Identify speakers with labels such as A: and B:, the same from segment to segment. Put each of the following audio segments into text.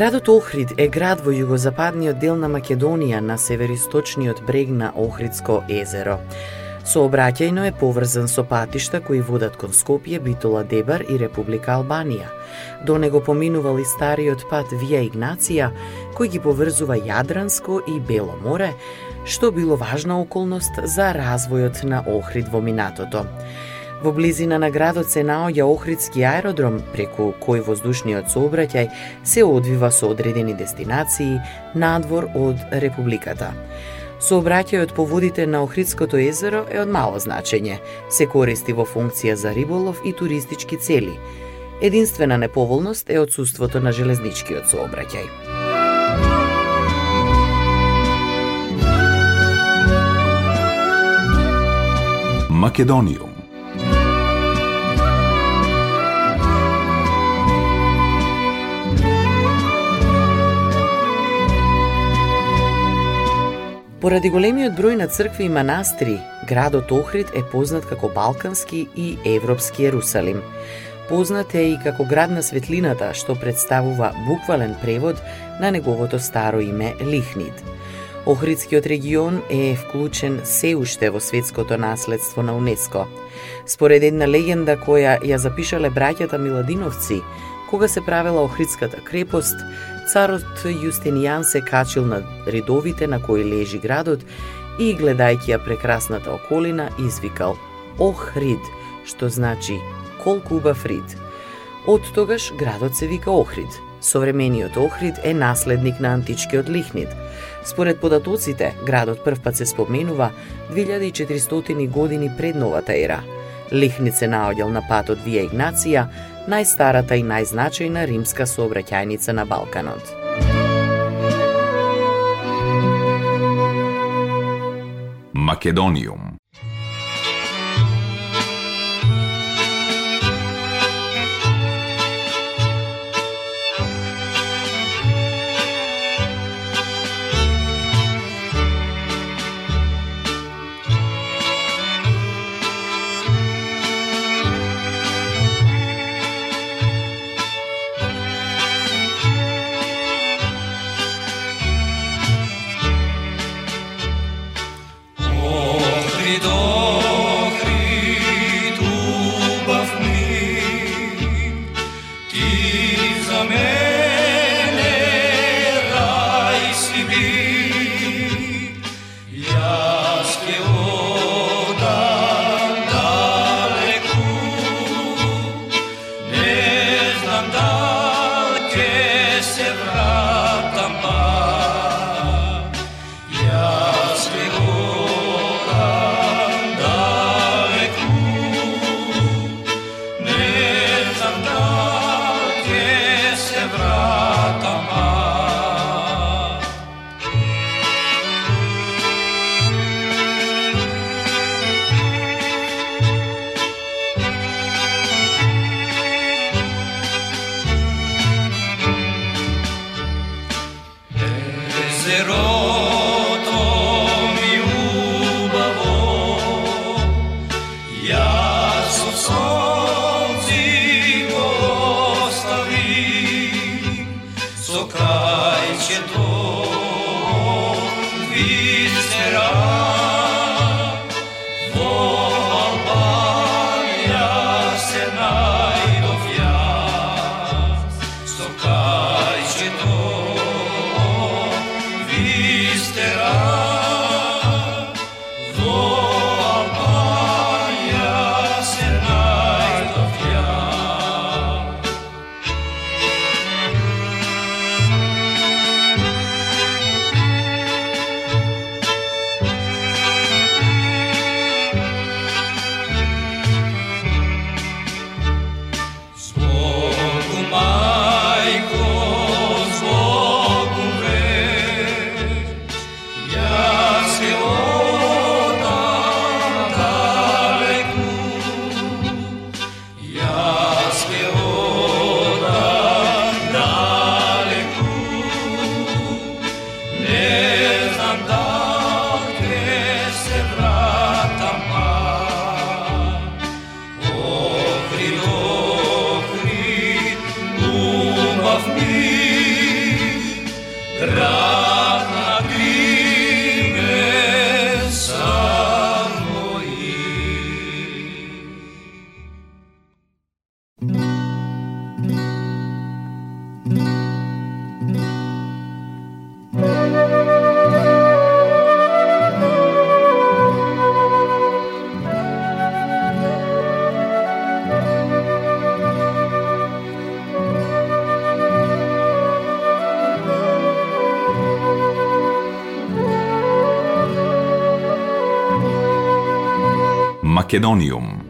A: Градот Охрид е град во југозападниот дел на Македонија на северисточниот брег на Охридско езеро. Сообраќајно е поврзан со патишта кои водат кон Скопје, Битола, Дебар и Република Албанија. До него поминувал и стариот пат Вија Игнација, кој ги поврзува Јадранско и Бело море, што било важна околност за развојот на Охрид во минатото. Во близина на градот се наоѓа Охридски аеродром, преку кој воздушниот сообраќај се одвива со одредени дестинации надвор од Републиката. Сообраќајот по водите на Охридското езеро е од мало значење. Се користи во функција за риболов и туристички цели. Единствена неповолност е отсутството на железничкиот сообраќај.
B: Македонијум
A: Поради големиот број на цркви и манастири, градот Охрид е познат како Балкански и Европски Ерусалим. Познат е и како град на светлината, што представува буквален превод на неговото старо име Лихнид. Охридскиот регион е вклучен се уште во светското наследство на УНЕСКО. Според една легенда која ја запишале браќата Миладиновци, кога се правела Охридската крепост, царот Јустинијан се качил на редовите на кои лежи градот и, гледајќи ја прекрасната околина, извикал «Ох, Рид», што значи «Колку убав Рид». Од тогаш градот се вика Охрид. Современиот Охрид е наследник на античкиот Лихнид. Според податоците, градот првпат се споменува 2400 години пред новата ера. Лихнид се наоѓал на патот Вија Игнација, најстарата и најзначајна римска сообраќајница на Балканот.
B: Македониум
C: Македониум.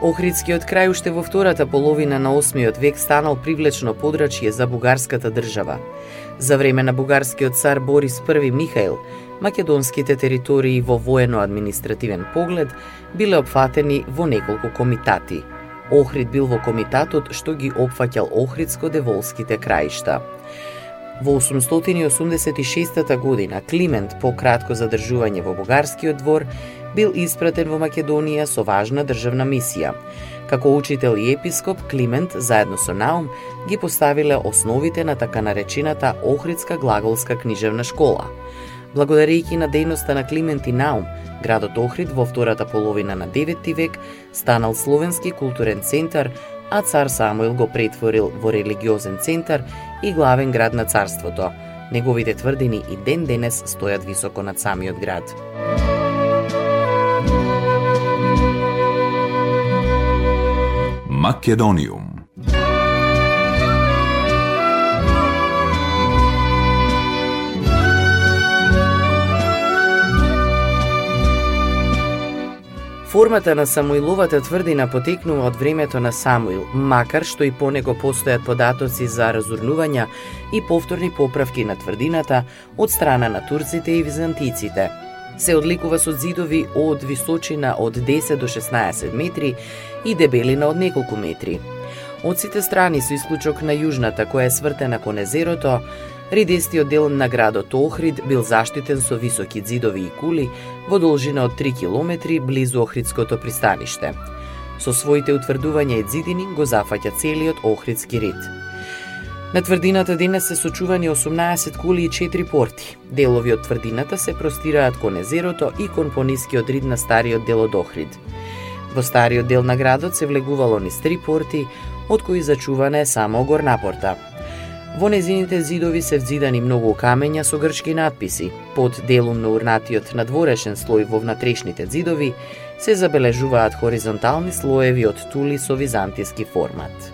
A: Охридскиот крај уште во втората половина на 8 век станал привлечно подрачје за бугарската држава. За време на бугарскиот цар Борис I Михаил, македонските територии во воено-административен поглед биле опфатени во неколку комитати. Охрид бил во комитатот што ги опфаќал Охридско-деволските краишта. Во 886 година Климент по кратко задржување во бугарскиот двор бил испратен во Македонија со важна државна мисија. Како учител и епископ, Климент, заедно со Наум, ги поставиле основите на така наречената Охридска глаголска книжевна школа. Благодарејќи на дејноста на Климент и Наум, градот Охрид во втората половина на 9 век станал словенски културен центар, а цар Самуил го претворил во религиозен центар и главен град на царството. Неговите тврдини и ден денес стојат високо над самиот град.
C: Македониум.
A: Формата на Самуиловата тврдина потекнува од времето на Самуил, макар што и по него постојат податоци за разурнувања и повторни поправки на тврдината од страна на турците и византиците се одликува со зидови од височина од 10 до 16 метри и дебелина од неколку метри. Од сите страни, со исклучок на јужната, која е свртена кон езерото, Ридестиот дел на градот Охрид бил заштитен со високи зидови и кули во должина од 3 километри близу Охридското пристаниште. Со своите утврдувања и зидини го зафаќа целиот Охридски рид. На тврдината денес се сочувани 18 кули и 4 порти. Делови од тврдината се простираат кон езерото и кон понискиот рид на стариот дел од Охрид. Во стариот дел на градот се влегувало низ три порти, од кои зачувана е само горна порта. Во незините зидови се взидани многу камења со грчки надписи. Под делумно урнатиот надворешен слој во внатрешните зидови се забележуваат хоризонтални слоеви од тули со византиски формат.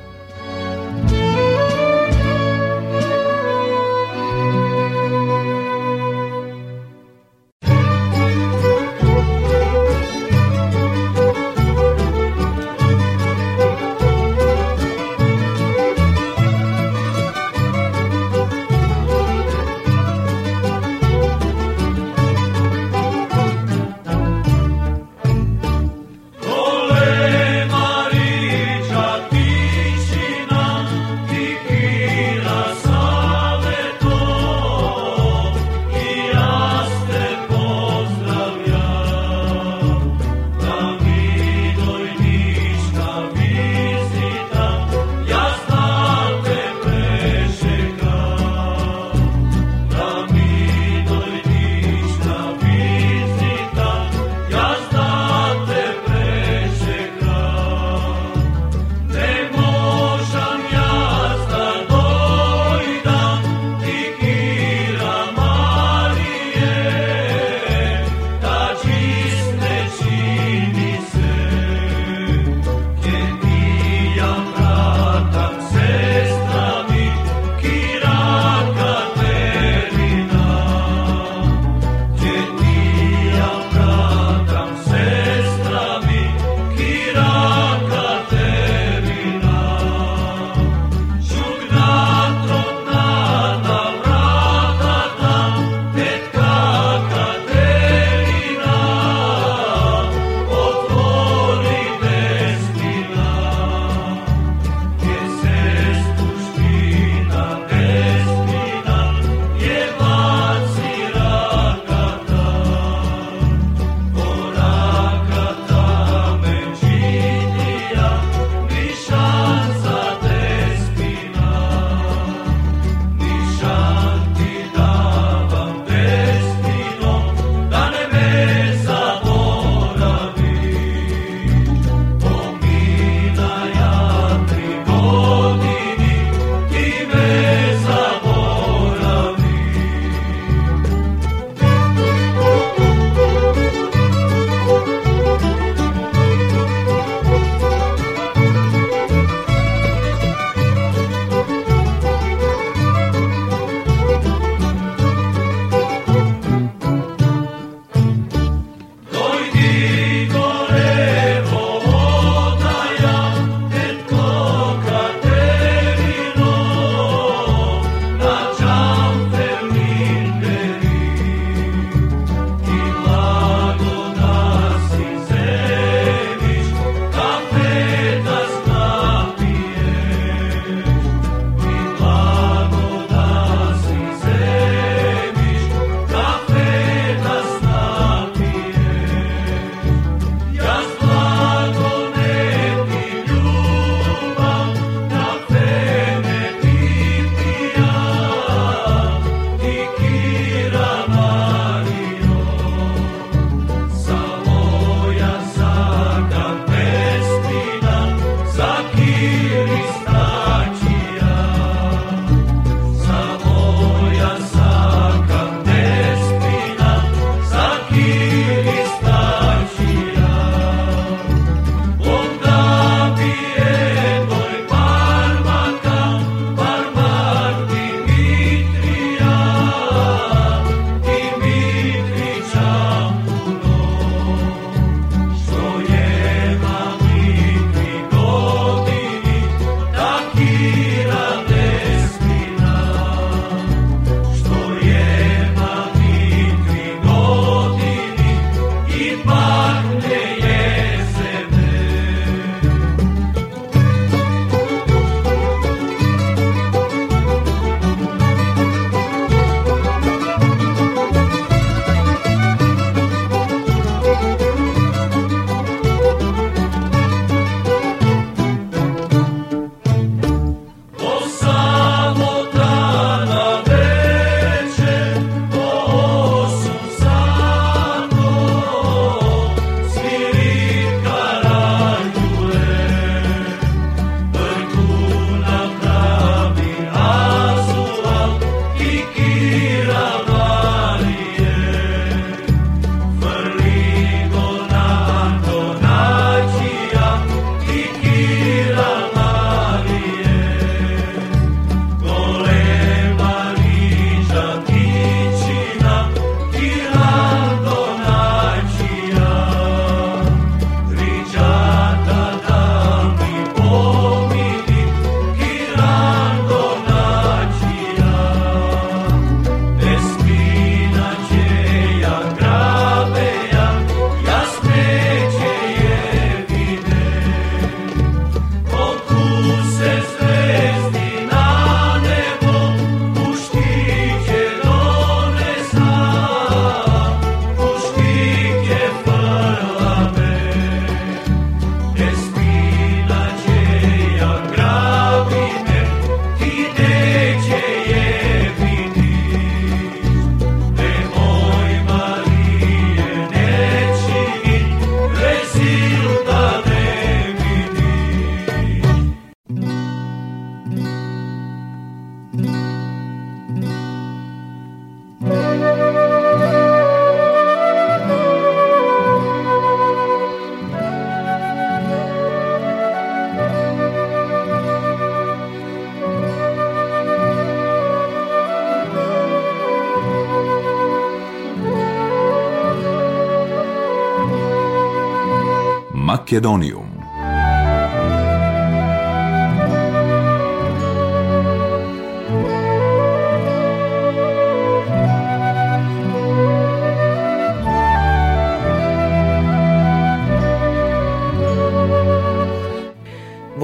C: Македониум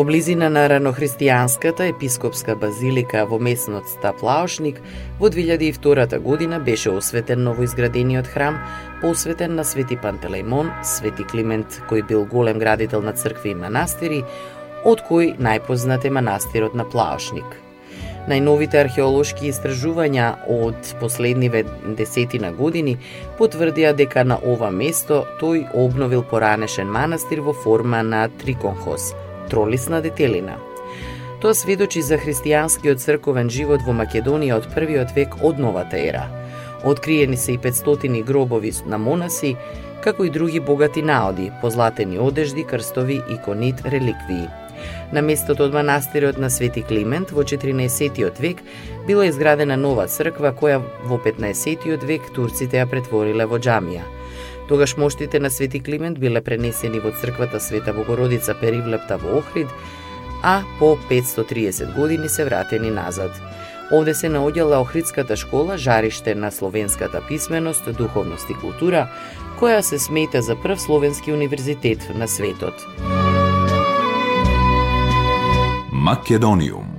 A: Во близина на ранохристијанската епископска базилика во местност Стаплаошник, во 2002 година беше осветен новоизградениот храм, посветен на Свети Пантелеймон, Свети Климент, кој бил голем градител на цркви и манастири, од кој најпознат е манастирот на Плаошник. Најновите археолошки истражувања од последниве десетина години потврдија дека на ова место тој обновил поранешен манастир во форма на триконхос – тролисна детелина. Тоа сведочи за христијанскиот црковен живот во Македонија од првиот век од новата ера. Откриени се и 500 гробови на монаси, како и други богати наоди, позлатени одежди, крстови, иконит, реликвии. На местото од манастирот на Свети Климент во 14 век била изградена нова црква која во 15 век турците ја претвориле во џамија. Тогаш моштите на Свети Климент биле пренесени во црквата Света Богородица Перивлепта во Охрид, а по 530 години се вратени назад. Овде се наоѓала Охридската школа, жариште на словенската писменост, духовност и култура, која се смета за прв словенски универзитет на светот. Македониум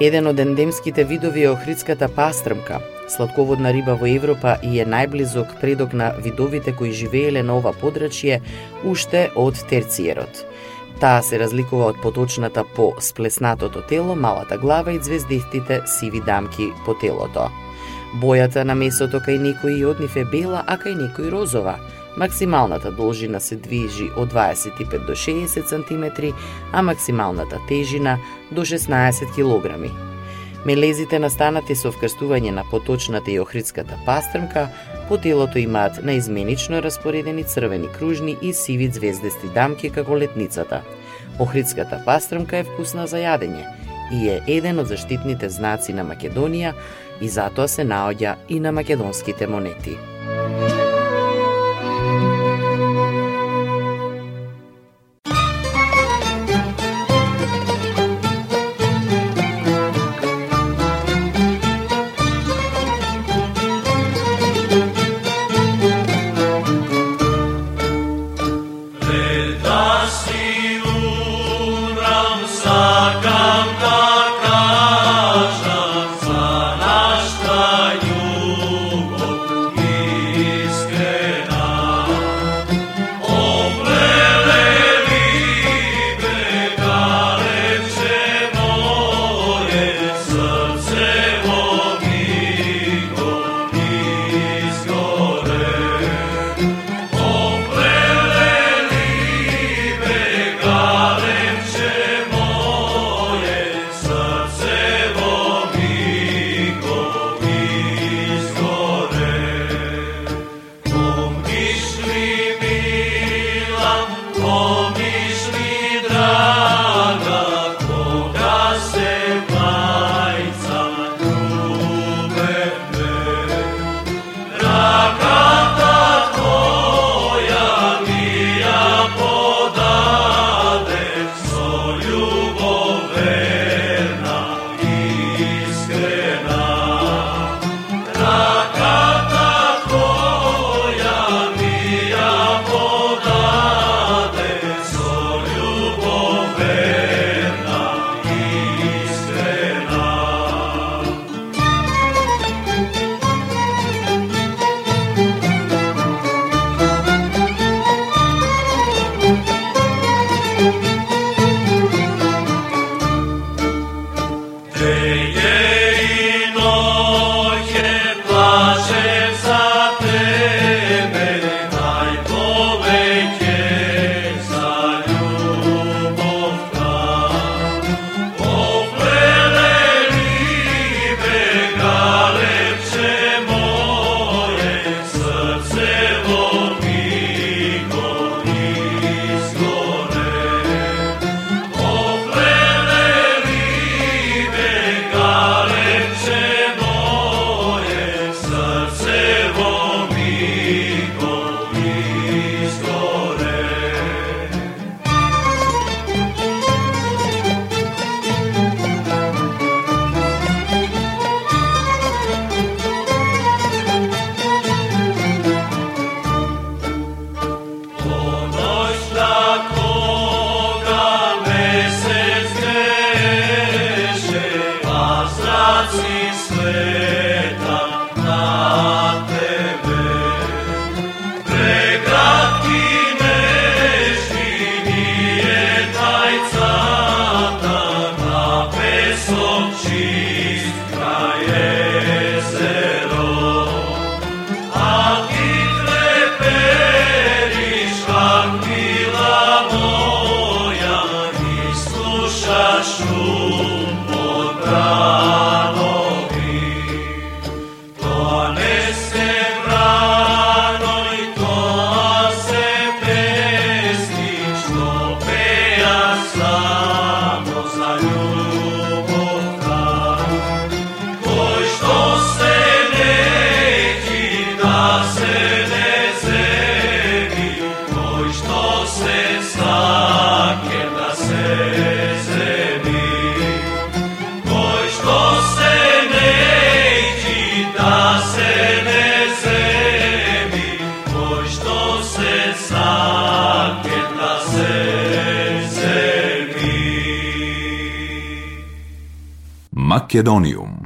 A: Еден од ендемските видови е охридската пастрмка, сладководна риба во Европа и е најблизок предок на видовите кои живееле на ова подрачје уште од терциерот. Таа се разликува од поточната по сплеснатото тело, малата глава и звездистите сиви дамки по телото. Бојата на месото кај некои од нив е бела, а кај некои розова – Максималната должина се движи од 25 до 60 см, а максималната тежина до 16 кг. Мелезите настанати со вкрстување на поточната и охридската пастрмка по телото имаат наизменично распоредени црвени кружни и сиви звездести дамки како летницата. Охридската пастрмка е вкусна за јадење и е еден од заштитните знаци на Македонија и затоа се наоѓа и на македонските монети.
C: Македониум.